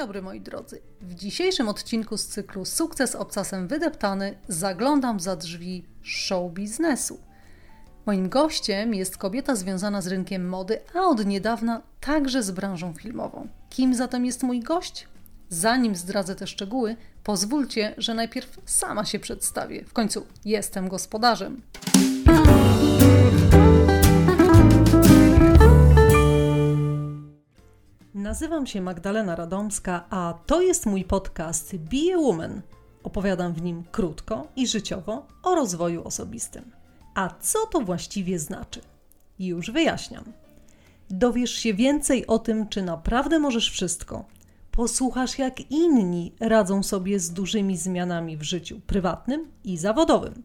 dobry moi drodzy. W dzisiejszym odcinku z cyklu Sukces obcasem wydeptany zaglądam za drzwi show biznesu. Moim gościem jest kobieta związana z rynkiem mody, a od niedawna także z branżą filmową. Kim zatem jest mój gość? Zanim zdradzę te szczegóły, pozwólcie, że najpierw sama się przedstawię. W końcu jestem gospodarzem. Nazywam się Magdalena Radomska, a to jest mój podcast Be a Woman. Opowiadam w nim krótko i życiowo o rozwoju osobistym. A co to właściwie znaczy? Już wyjaśniam. Dowiesz się więcej o tym, czy naprawdę możesz wszystko. Posłuchasz, jak inni radzą sobie z dużymi zmianami w życiu prywatnym i zawodowym.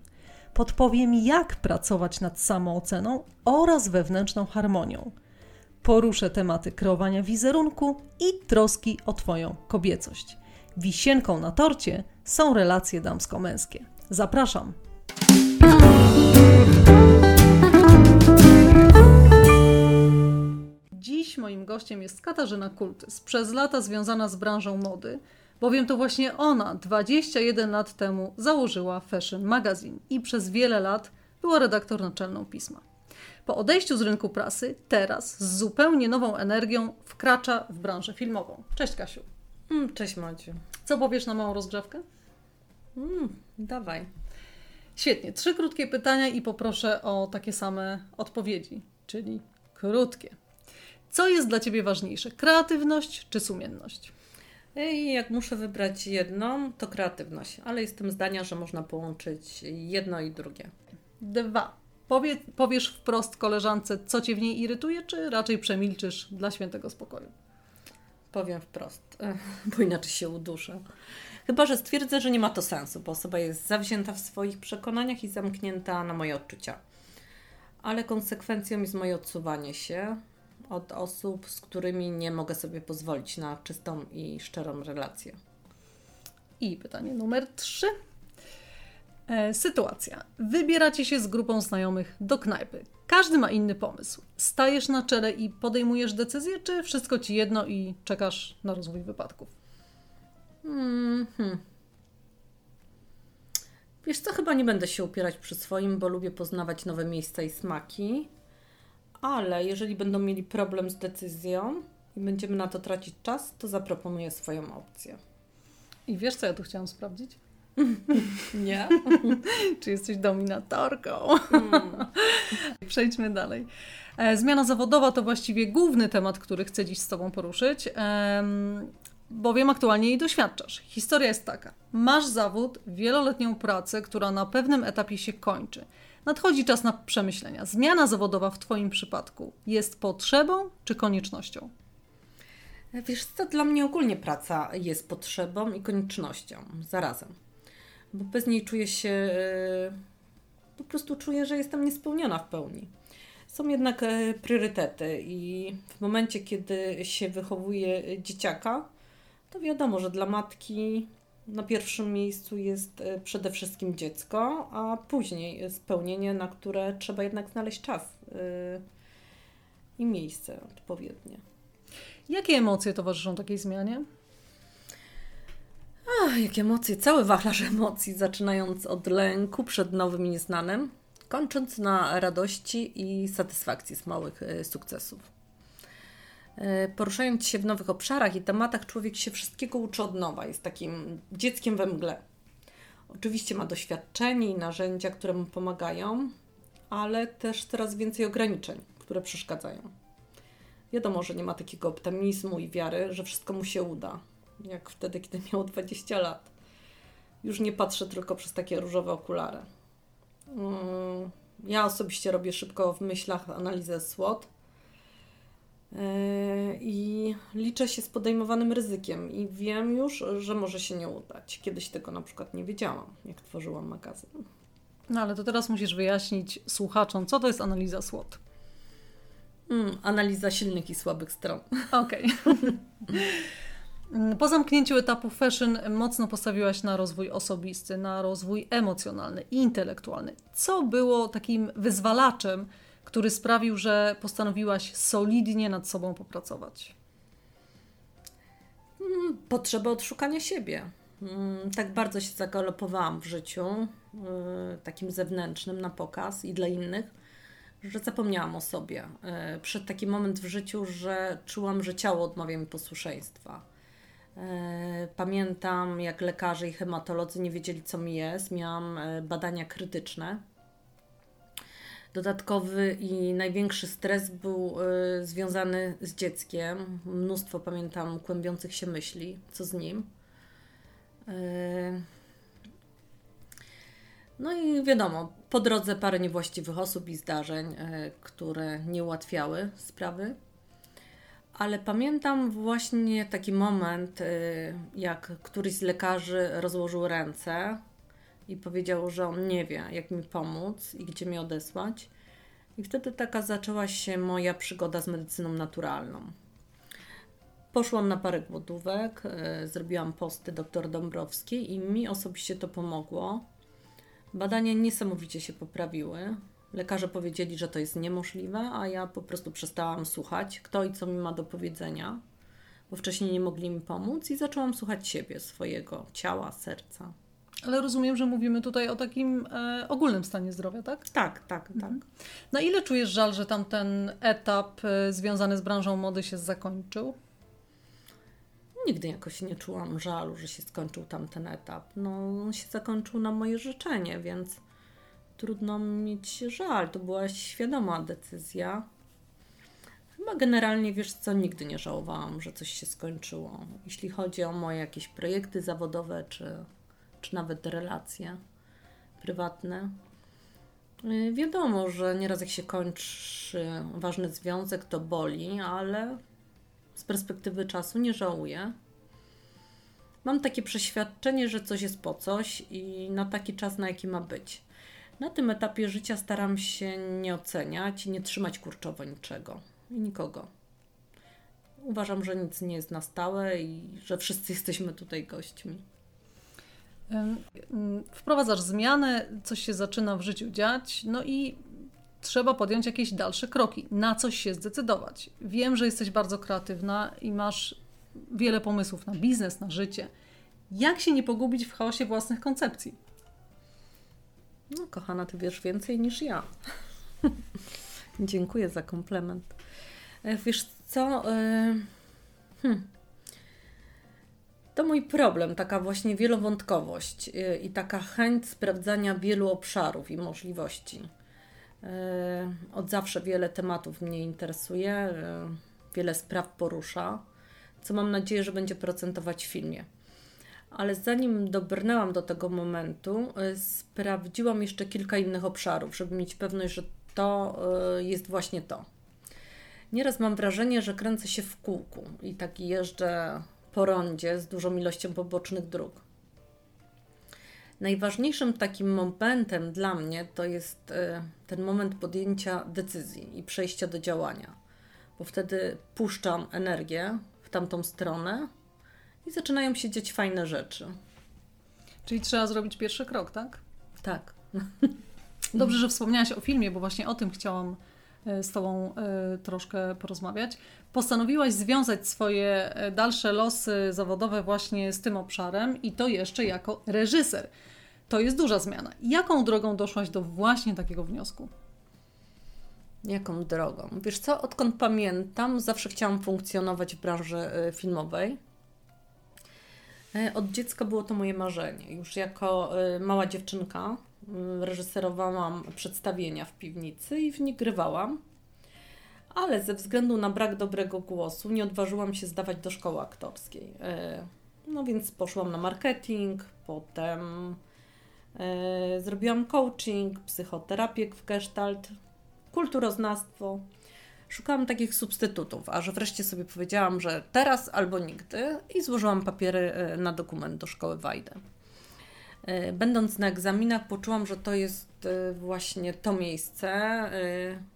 Podpowiem, jak pracować nad samooceną oraz wewnętrzną harmonią poruszę tematy kreowania wizerunku i troski o Twoją kobiecość. Wisienką na torcie są relacje damsko-męskie. Zapraszam! Dziś moim gościem jest Katarzyna Kultys, przez lata związana z branżą mody, bowiem to właśnie ona 21 lat temu założyła Fashion Magazine i przez wiele lat była redaktor naczelną pisma. Po odejściu z rynku prasy, teraz z zupełnie nową energią wkracza w branżę filmową. Cześć Kasiu. Mm, cześć Maciu. Co powiesz na małą rozgrzewkę? Mm, dawaj. Świetnie. Trzy krótkie pytania i poproszę o takie same odpowiedzi, czyli krótkie. Co jest dla Ciebie ważniejsze? Kreatywność czy sumienność? I jak muszę wybrać jedną, to kreatywność, ale jestem zdania, że można połączyć jedno i drugie. Dwa. Powie, powiesz wprost koleżance, co cię w niej irytuje, czy raczej przemilczysz dla świętego spokoju? Powiem wprost, bo inaczej się uduszę. Chyba, że stwierdzę, że nie ma to sensu, bo osoba jest zawzięta w swoich przekonaniach i zamknięta na moje odczucia. Ale konsekwencją jest moje odsuwanie się od osób, z którymi nie mogę sobie pozwolić na czystą i szczerą relację. I pytanie numer trzy. E, sytuacja. Wybieracie się z grupą znajomych do knajpy. Każdy ma inny pomysł. Stajesz na czele i podejmujesz decyzję, czy wszystko ci jedno i czekasz na rozwój wypadków? Hmm, hmm. Wiesz co, chyba nie będę się upierać przy swoim, bo lubię poznawać nowe miejsca i smaki. Ale jeżeli będą mieli problem z decyzją i będziemy na to tracić czas, to zaproponuję swoją opcję. I wiesz, co ja tu chciałam sprawdzić? Nie? Czy jesteś dominatorką? Mm. Przejdźmy dalej. E, zmiana zawodowa to właściwie główny temat, który chcę dziś z Tobą poruszyć, bowiem aktualnie jej doświadczasz. Historia jest taka. Masz zawód, wieloletnią pracę, która na pewnym etapie się kończy. Nadchodzi czas na przemyślenia. Zmiana zawodowa w Twoim przypadku jest potrzebą czy koniecznością? Wiesz co, dla mnie ogólnie praca jest potrzebą i koniecznością zarazem bo bez niej czuję się, e, po prostu czuję, że jestem niespełniona w pełni. Są jednak e, priorytety i w momencie, kiedy się wychowuje dzieciaka, to wiadomo, że dla matki na pierwszym miejscu jest e, przede wszystkim dziecko, a później spełnienie, na które trzeba jednak znaleźć czas i miejsce odpowiednie. Jakie emocje towarzyszą takiej zmianie? Ach, jakie emocje, cały wachlarz emocji, zaczynając od lęku przed nowym i nieznanym, kończąc na radości i satysfakcji z małych e, sukcesów. E, poruszając się w nowych obszarach i tematach, człowiek się wszystkiego uczy od nowa, jest takim dzieckiem we mgle. Oczywiście ma doświadczenie i narzędzia, które mu pomagają, ale też coraz więcej ograniczeń, które przeszkadzają. Wiadomo, że nie ma takiego optymizmu i wiary, że wszystko mu się uda, jak wtedy, kiedy miał 20 lat. Już nie patrzę tylko przez takie różowe okulary. Mm, ja osobiście robię szybko w myślach analizę SWOT yy, i liczę się z podejmowanym ryzykiem i wiem już, że może się nie udać. Kiedyś tego na przykład nie wiedziałam, jak tworzyłam magazyn. No ale to teraz musisz wyjaśnić słuchaczom, co to jest analiza SWOT. Mm, analiza silnych i słabych stron. Okej. Okay. Mm, po zamknięciu etapu fashion mocno postawiłaś na rozwój osobisty, na rozwój emocjonalny i intelektualny. Co było takim wyzwalaczem, który sprawił, że postanowiłaś solidnie nad sobą popracować? potrzebę odszukania siebie. Mm, tak bardzo się zagalopowałam w życiu, y, takim zewnętrznym na pokaz i dla innych, że zapomniałam o sobie. Y, Przed taki moment w życiu, że czułam, że ciało odmawia mi posłuszeństwa. Y, pamiętam, jak lekarze i hematolodzy nie wiedzieli, co mi jest. Miałam badania krytyczne. Dodatkowy i największy stres był związany z dzieckiem. Mnóstwo pamiętam kłębiących się myśli, co z nim. No i wiadomo, po drodze parę niewłaściwych osób i zdarzeń, które nie ułatwiały sprawy. Ale pamiętam właśnie taki moment, yy, jak któryś z lekarzy rozłożył ręce i powiedział, że on nie wie, jak mi pomóc i gdzie mnie odesłać. I wtedy taka zaczęła się moja przygoda z medycyną naturalną. Poszłam na parę głodówek, e, zrobiłam posty dr Dąbrowskiej i mi osobiście to pomogło. Badania niesamowicie się poprawiły. Lekarze powiedzieli, że to jest niemożliwe, a ja po prostu przestałam słuchać, kto i co mi ma do powiedzenia, bo wcześniej nie mogli mi pomóc i zaczęłam słuchać siebie, swojego ciała, serca. Ale rozumiem, że mówimy tutaj o takim e, ogólnym stanie zdrowia, tak? Tak, tak, mhm. tak. Na ile czujesz żal, że tamten etap e, związany z branżą mody się zakończył? nigdy jakoś nie czułam żalu, że się skończył tamten etap. No, on się zakończył na moje życzenie, więc trudno mieć żal. To była świadoma decyzja. Chyba generalnie, wiesz co, nigdy nie żałowałam, że coś się skończyło. Jeśli chodzi o moje jakieś projekty zawodowe, czy, czy nawet relacje prywatne. Y, wiadomo, że nieraz jak się kończy ważny związek, to boli, ale z perspektywy czasu nie żałuję. Mam takie przeświadczenie, że coś jest po coś i na taki czas, na jaki ma być. Na tym etapie życia staram się nie oceniać i nie trzymać kurczowo niczego i nikogo. Uważam, że nic nie jest na stałe i że wszyscy jesteśmy tutaj gośćmi. Wprowadzasz zmianę, coś się zaczyna w życiu dziać, no i trzeba podjąć jakieś dalsze kroki, na coś się zdecydować. Wiem, że jesteś bardzo kreatywna i masz wiele pomysłów na biznes, na życie. Jak się nie pogubić w chaosie własnych koncepcji? No, kochana, ty wiesz więcej niż ja. Dziękuję za komplement. E, wiesz co? E, hmm. To mój problem, taka właśnie wielowątkowość e, i taka chęć sprawdzania wielu obszarów i możliwości. Od zawsze wiele tematów mnie interesuje, wiele spraw porusza, co mam nadzieję, że będzie procentować w filmie. Ale zanim dobrnęłam do tego momentu, sprawdziłam jeszcze kilka innych obszarów, żeby mieć pewność, że to jest właśnie to. Nieraz mam wrażenie, że kręcę się w kółku i tak jeżdżę po rondzie z dużą ilością pobocznych dróg. Najważniejszym takim momentem dla mnie to jest e, ten moment podjęcia decyzji i przejścia do działania, bo wtedy puszczam energię w tamtą stronę i zaczynają się dziać fajne rzeczy. Czyli trzeba zrobić pierwszy krok, tak? Tak. Dobrze, że wspomniałaś o filmie, bo właśnie o tym chciałam e, z Tobą e, troszkę porozmawiać. Postanowiłaś związać swoje dalsze losy zawodowe właśnie z tym obszarem i to jeszcze jako reżyser. To jest duża zmiana. Jaką drogą doszłaś do właśnie takiego wniosku? Jaką drogą? Wiesz co, odkąd pamiętam, zawsze chciałam funkcjonować w branży e, filmowej. E, od dziecka było to moje marzenie. Już jako e, mała dziewczynka reżyserowałam przedstawienia w piwnicy i w nich grywałam. Ale ze względu na brak dobrego głosu nie odważyłam się zdawać do szkoły aktorskiej. No więc poszłam na marketing, potem E, zrobiłam coaching, psychoterapię w gestalt, kulturoznawstwo. Szukałam takich substytutów, aż wreszcie sobie powiedziałam, że teraz albo nigdy i złożyłam papiery e, na dokument do szkoły Wajdę. E, będąc na egzaminach, poczułam, że to jest właśnie to miejsce,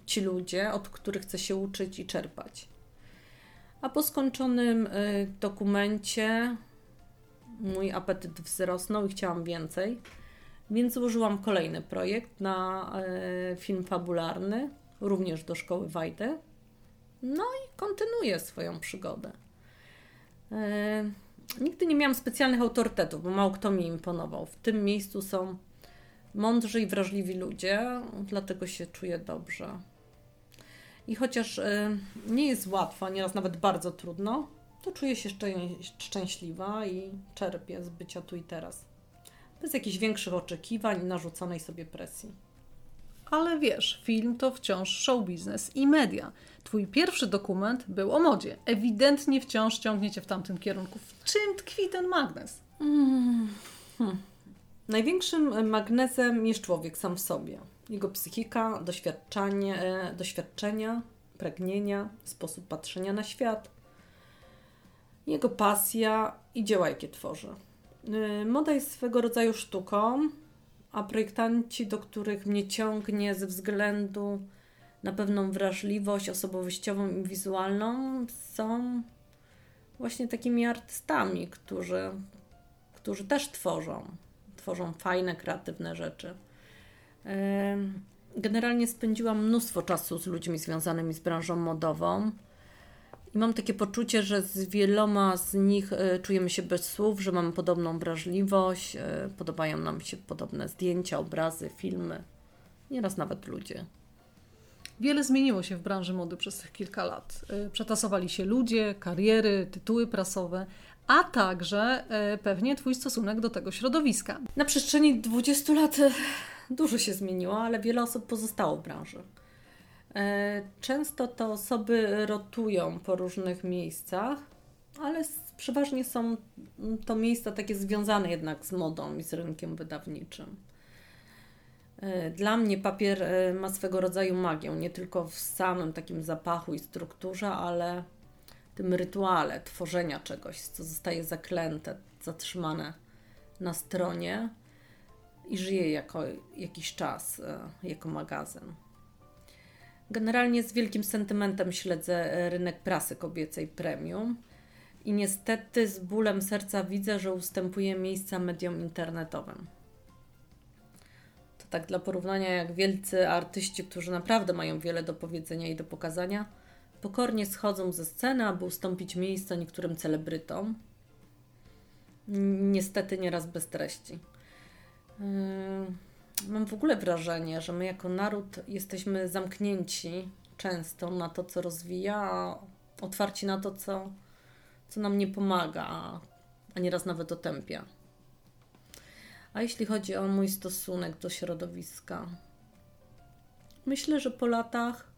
ci ludzie, od których chcę się uczyć i czerpać. A po skończonym dokumencie mój apetyt wzrosnął i chciałam więcej. Więc złożyłam kolejny projekt na e, film fabularny, również do szkoły Wajdę. No i kontynuuję swoją przygodę. E, Nigdy nie miałam specjalnych autorytetów, bo mało kto mi imponował. W tym miejscu są mądrzy i wrażliwi ludzie, dlatego się czuję dobrze. I chociaż y, nie jest łatwo, nieraz nawet bardzo trudno, to czuję się szczęśliwa i czerpię z bycia tu i teraz. Bez jakichś większych oczekiwań i narzuconej sobie presji. Ale wiesz, film to wciąż show biznes i media. Twój pierwszy dokument był o modzie. Ewidentnie wciąż ciągniecie w tamtym kierunku. W czym tkwi ten magnes? Mm. Hmm. Największym magnesem jest człowiek sam w sobie. Jego psychika, doświadczenie, e, doświadczenia, pragnienia, sposób patrzenia na świat, jego pasja i dzieła, jakie tworzy. E, moda jest swego rodzaju sztuką, a projektanci, do których mnie ciągnie ze względu na pewną wrażliwość osobowościową i wizualną, są właśnie takimi artystami, którzy, którzy też tworzą. Tworzą fajne, kreatywne rzeczy. Generalnie spędziłam mnóstwo czasu z ludźmi związanymi z branżą modową. I mam takie poczucie, że z wieloma z nich e, czujemy się bez słów, że mamy podobną wrażliwość, e, podobają nam się podobne zdjęcia, obrazy, filmy, nieraz nawet ludzie. Wiele zmieniło się w branży mody przez tych kilka lat. E, przetasowali się ludzie, kariery, tytuły prasowe, a także pewnie Twój stosunek do tego środowiska. Na przestrzeni 20 lat dużo się zmieniło, ale wiele osób pozostało w branży. E, często te osoby rotują po różnych miejscach, ale przeważnie są to miejsca takie związane jednak z modą i z rynkiem wydawniczym. E, dla mnie papier e, ma swego rodzaju magię, nie tylko w samym takim zapachu i strukturze, ale tym rytuale tworzenia czegoś, co zostaje zaklęte, zatrzymane na stronie i żyje jako jakiś czas, jako magazyn. Generalnie z wielkim sentymentem śledzę e, rynek prasy kobiecej premium i niestety z bólem serca widzę, że ustępuje miejsca mediom internetowym. To tak dla porównania, jak wielcy artyści, którzy naprawdę mają wiele do powiedzenia i do pokazania, pokornie schodzą ze sceny, aby ustąpić miejsca niektórym celebrytom. Niestety nieraz bez treści. W ogóle wrażenie, że my jako naród jesteśmy zamknięci często na to, co rozwija, a otwarci na to, co, co nam nie pomaga, a nieraz nawet otępia. A jeśli chodzi o mój stosunek do środowiska, myślę, że po latach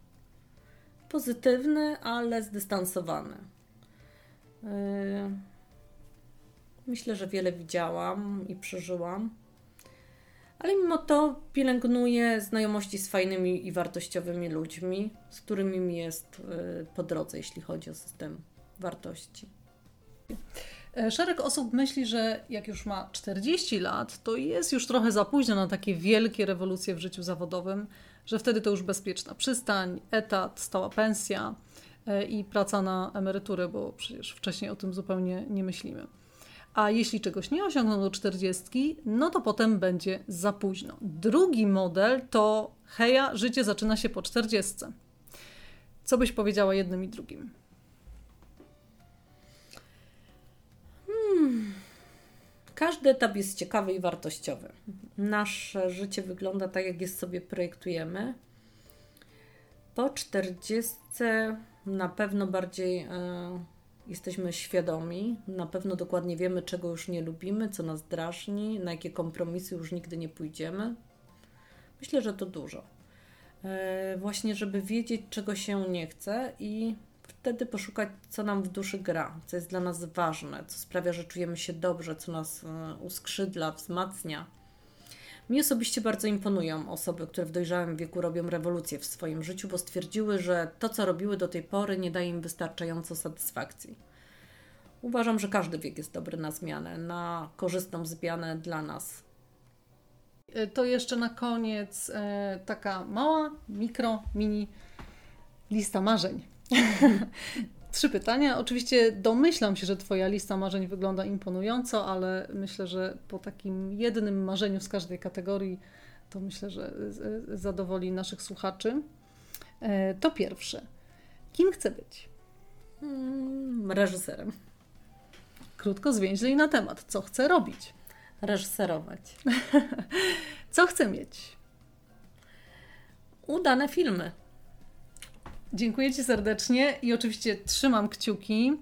pozytywny, ale zdystansowany. Yy, myślę, że wiele widziałam i przeżyłam ale mimo to pielęgnuję znajomości z fajnymi i wartościowymi ludźmi, z którymi mi jest y, po drodze, jeśli chodzi o system wartości. E, szereg osób myśli, że jak już ma 40 lat, to jest już trochę za późno na takie wielkie rewolucje w życiu zawodowym, że wtedy to już bezpieczna przystań, etat, stała pensja e, i praca na emeryturę, bo przecież wcześniej o tym zupełnie nie myślimy. A jeśli czegoś nie osiągną do 40, no to potem będzie za późno. Drugi model to heja, życie zaczyna się po 40. Co byś powiedziała jednym i drugim? Hmm. Każdy etap jest ciekawy i wartościowy. Nasze życie wygląda tak, jak je sobie projektujemy. Po 40 na pewno bardziej. Yy jesteśmy świadomi, na pewno dokładnie wiemy, czego już nie lubimy, co nas drażni, na jakie kompromisy już nigdy nie pójdziemy. Myślę, że to dużo. E, właśnie, żeby wiedzieć, czego się nie chce i wtedy poszukać, co nam w duszy gra, co jest dla nas ważne, co sprawia, że czujemy się dobrze, co nas e, uskrzydla, wzmacnia. Mi osobiście bardzo imponują osoby, które w dojrzałym wieku robią rewolucję w swoim życiu, bo stwierdziły, że to, co robiły do tej pory, nie daje im wystarczająco satysfakcji. Uważam, że każdy wiek jest dobry na zmianę, na korzystną zmianę dla nas. E, to jeszcze na koniec e, taka mała, mikro, mini lista marzeń. Trzy pytania. Oczywiście domyślam się, że Twoja lista marzeń wygląda imponująco, ale myślę, że po takim jednym marzeniu z każdej kategorii, to myślę, że zadowoli naszych słuchaczy. E, to pierwsze. Kim chcę być? Hmm, reżyserem. Krótko, zwięźlej na temat. Co chcę robić? Reżyserować. Co chcę mieć? Udane filmy. Dziękuję Ci serdecznie i oczywiście trzymam kciuki.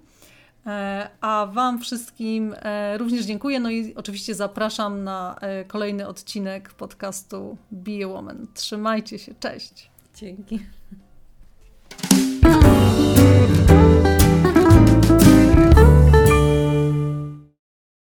E, a Wam wszystkim e, również dziękuję. No i oczywiście zapraszam na e, kolejny odcinek podcastu Be a Woman. Trzymajcie się, cześć. Dzięki.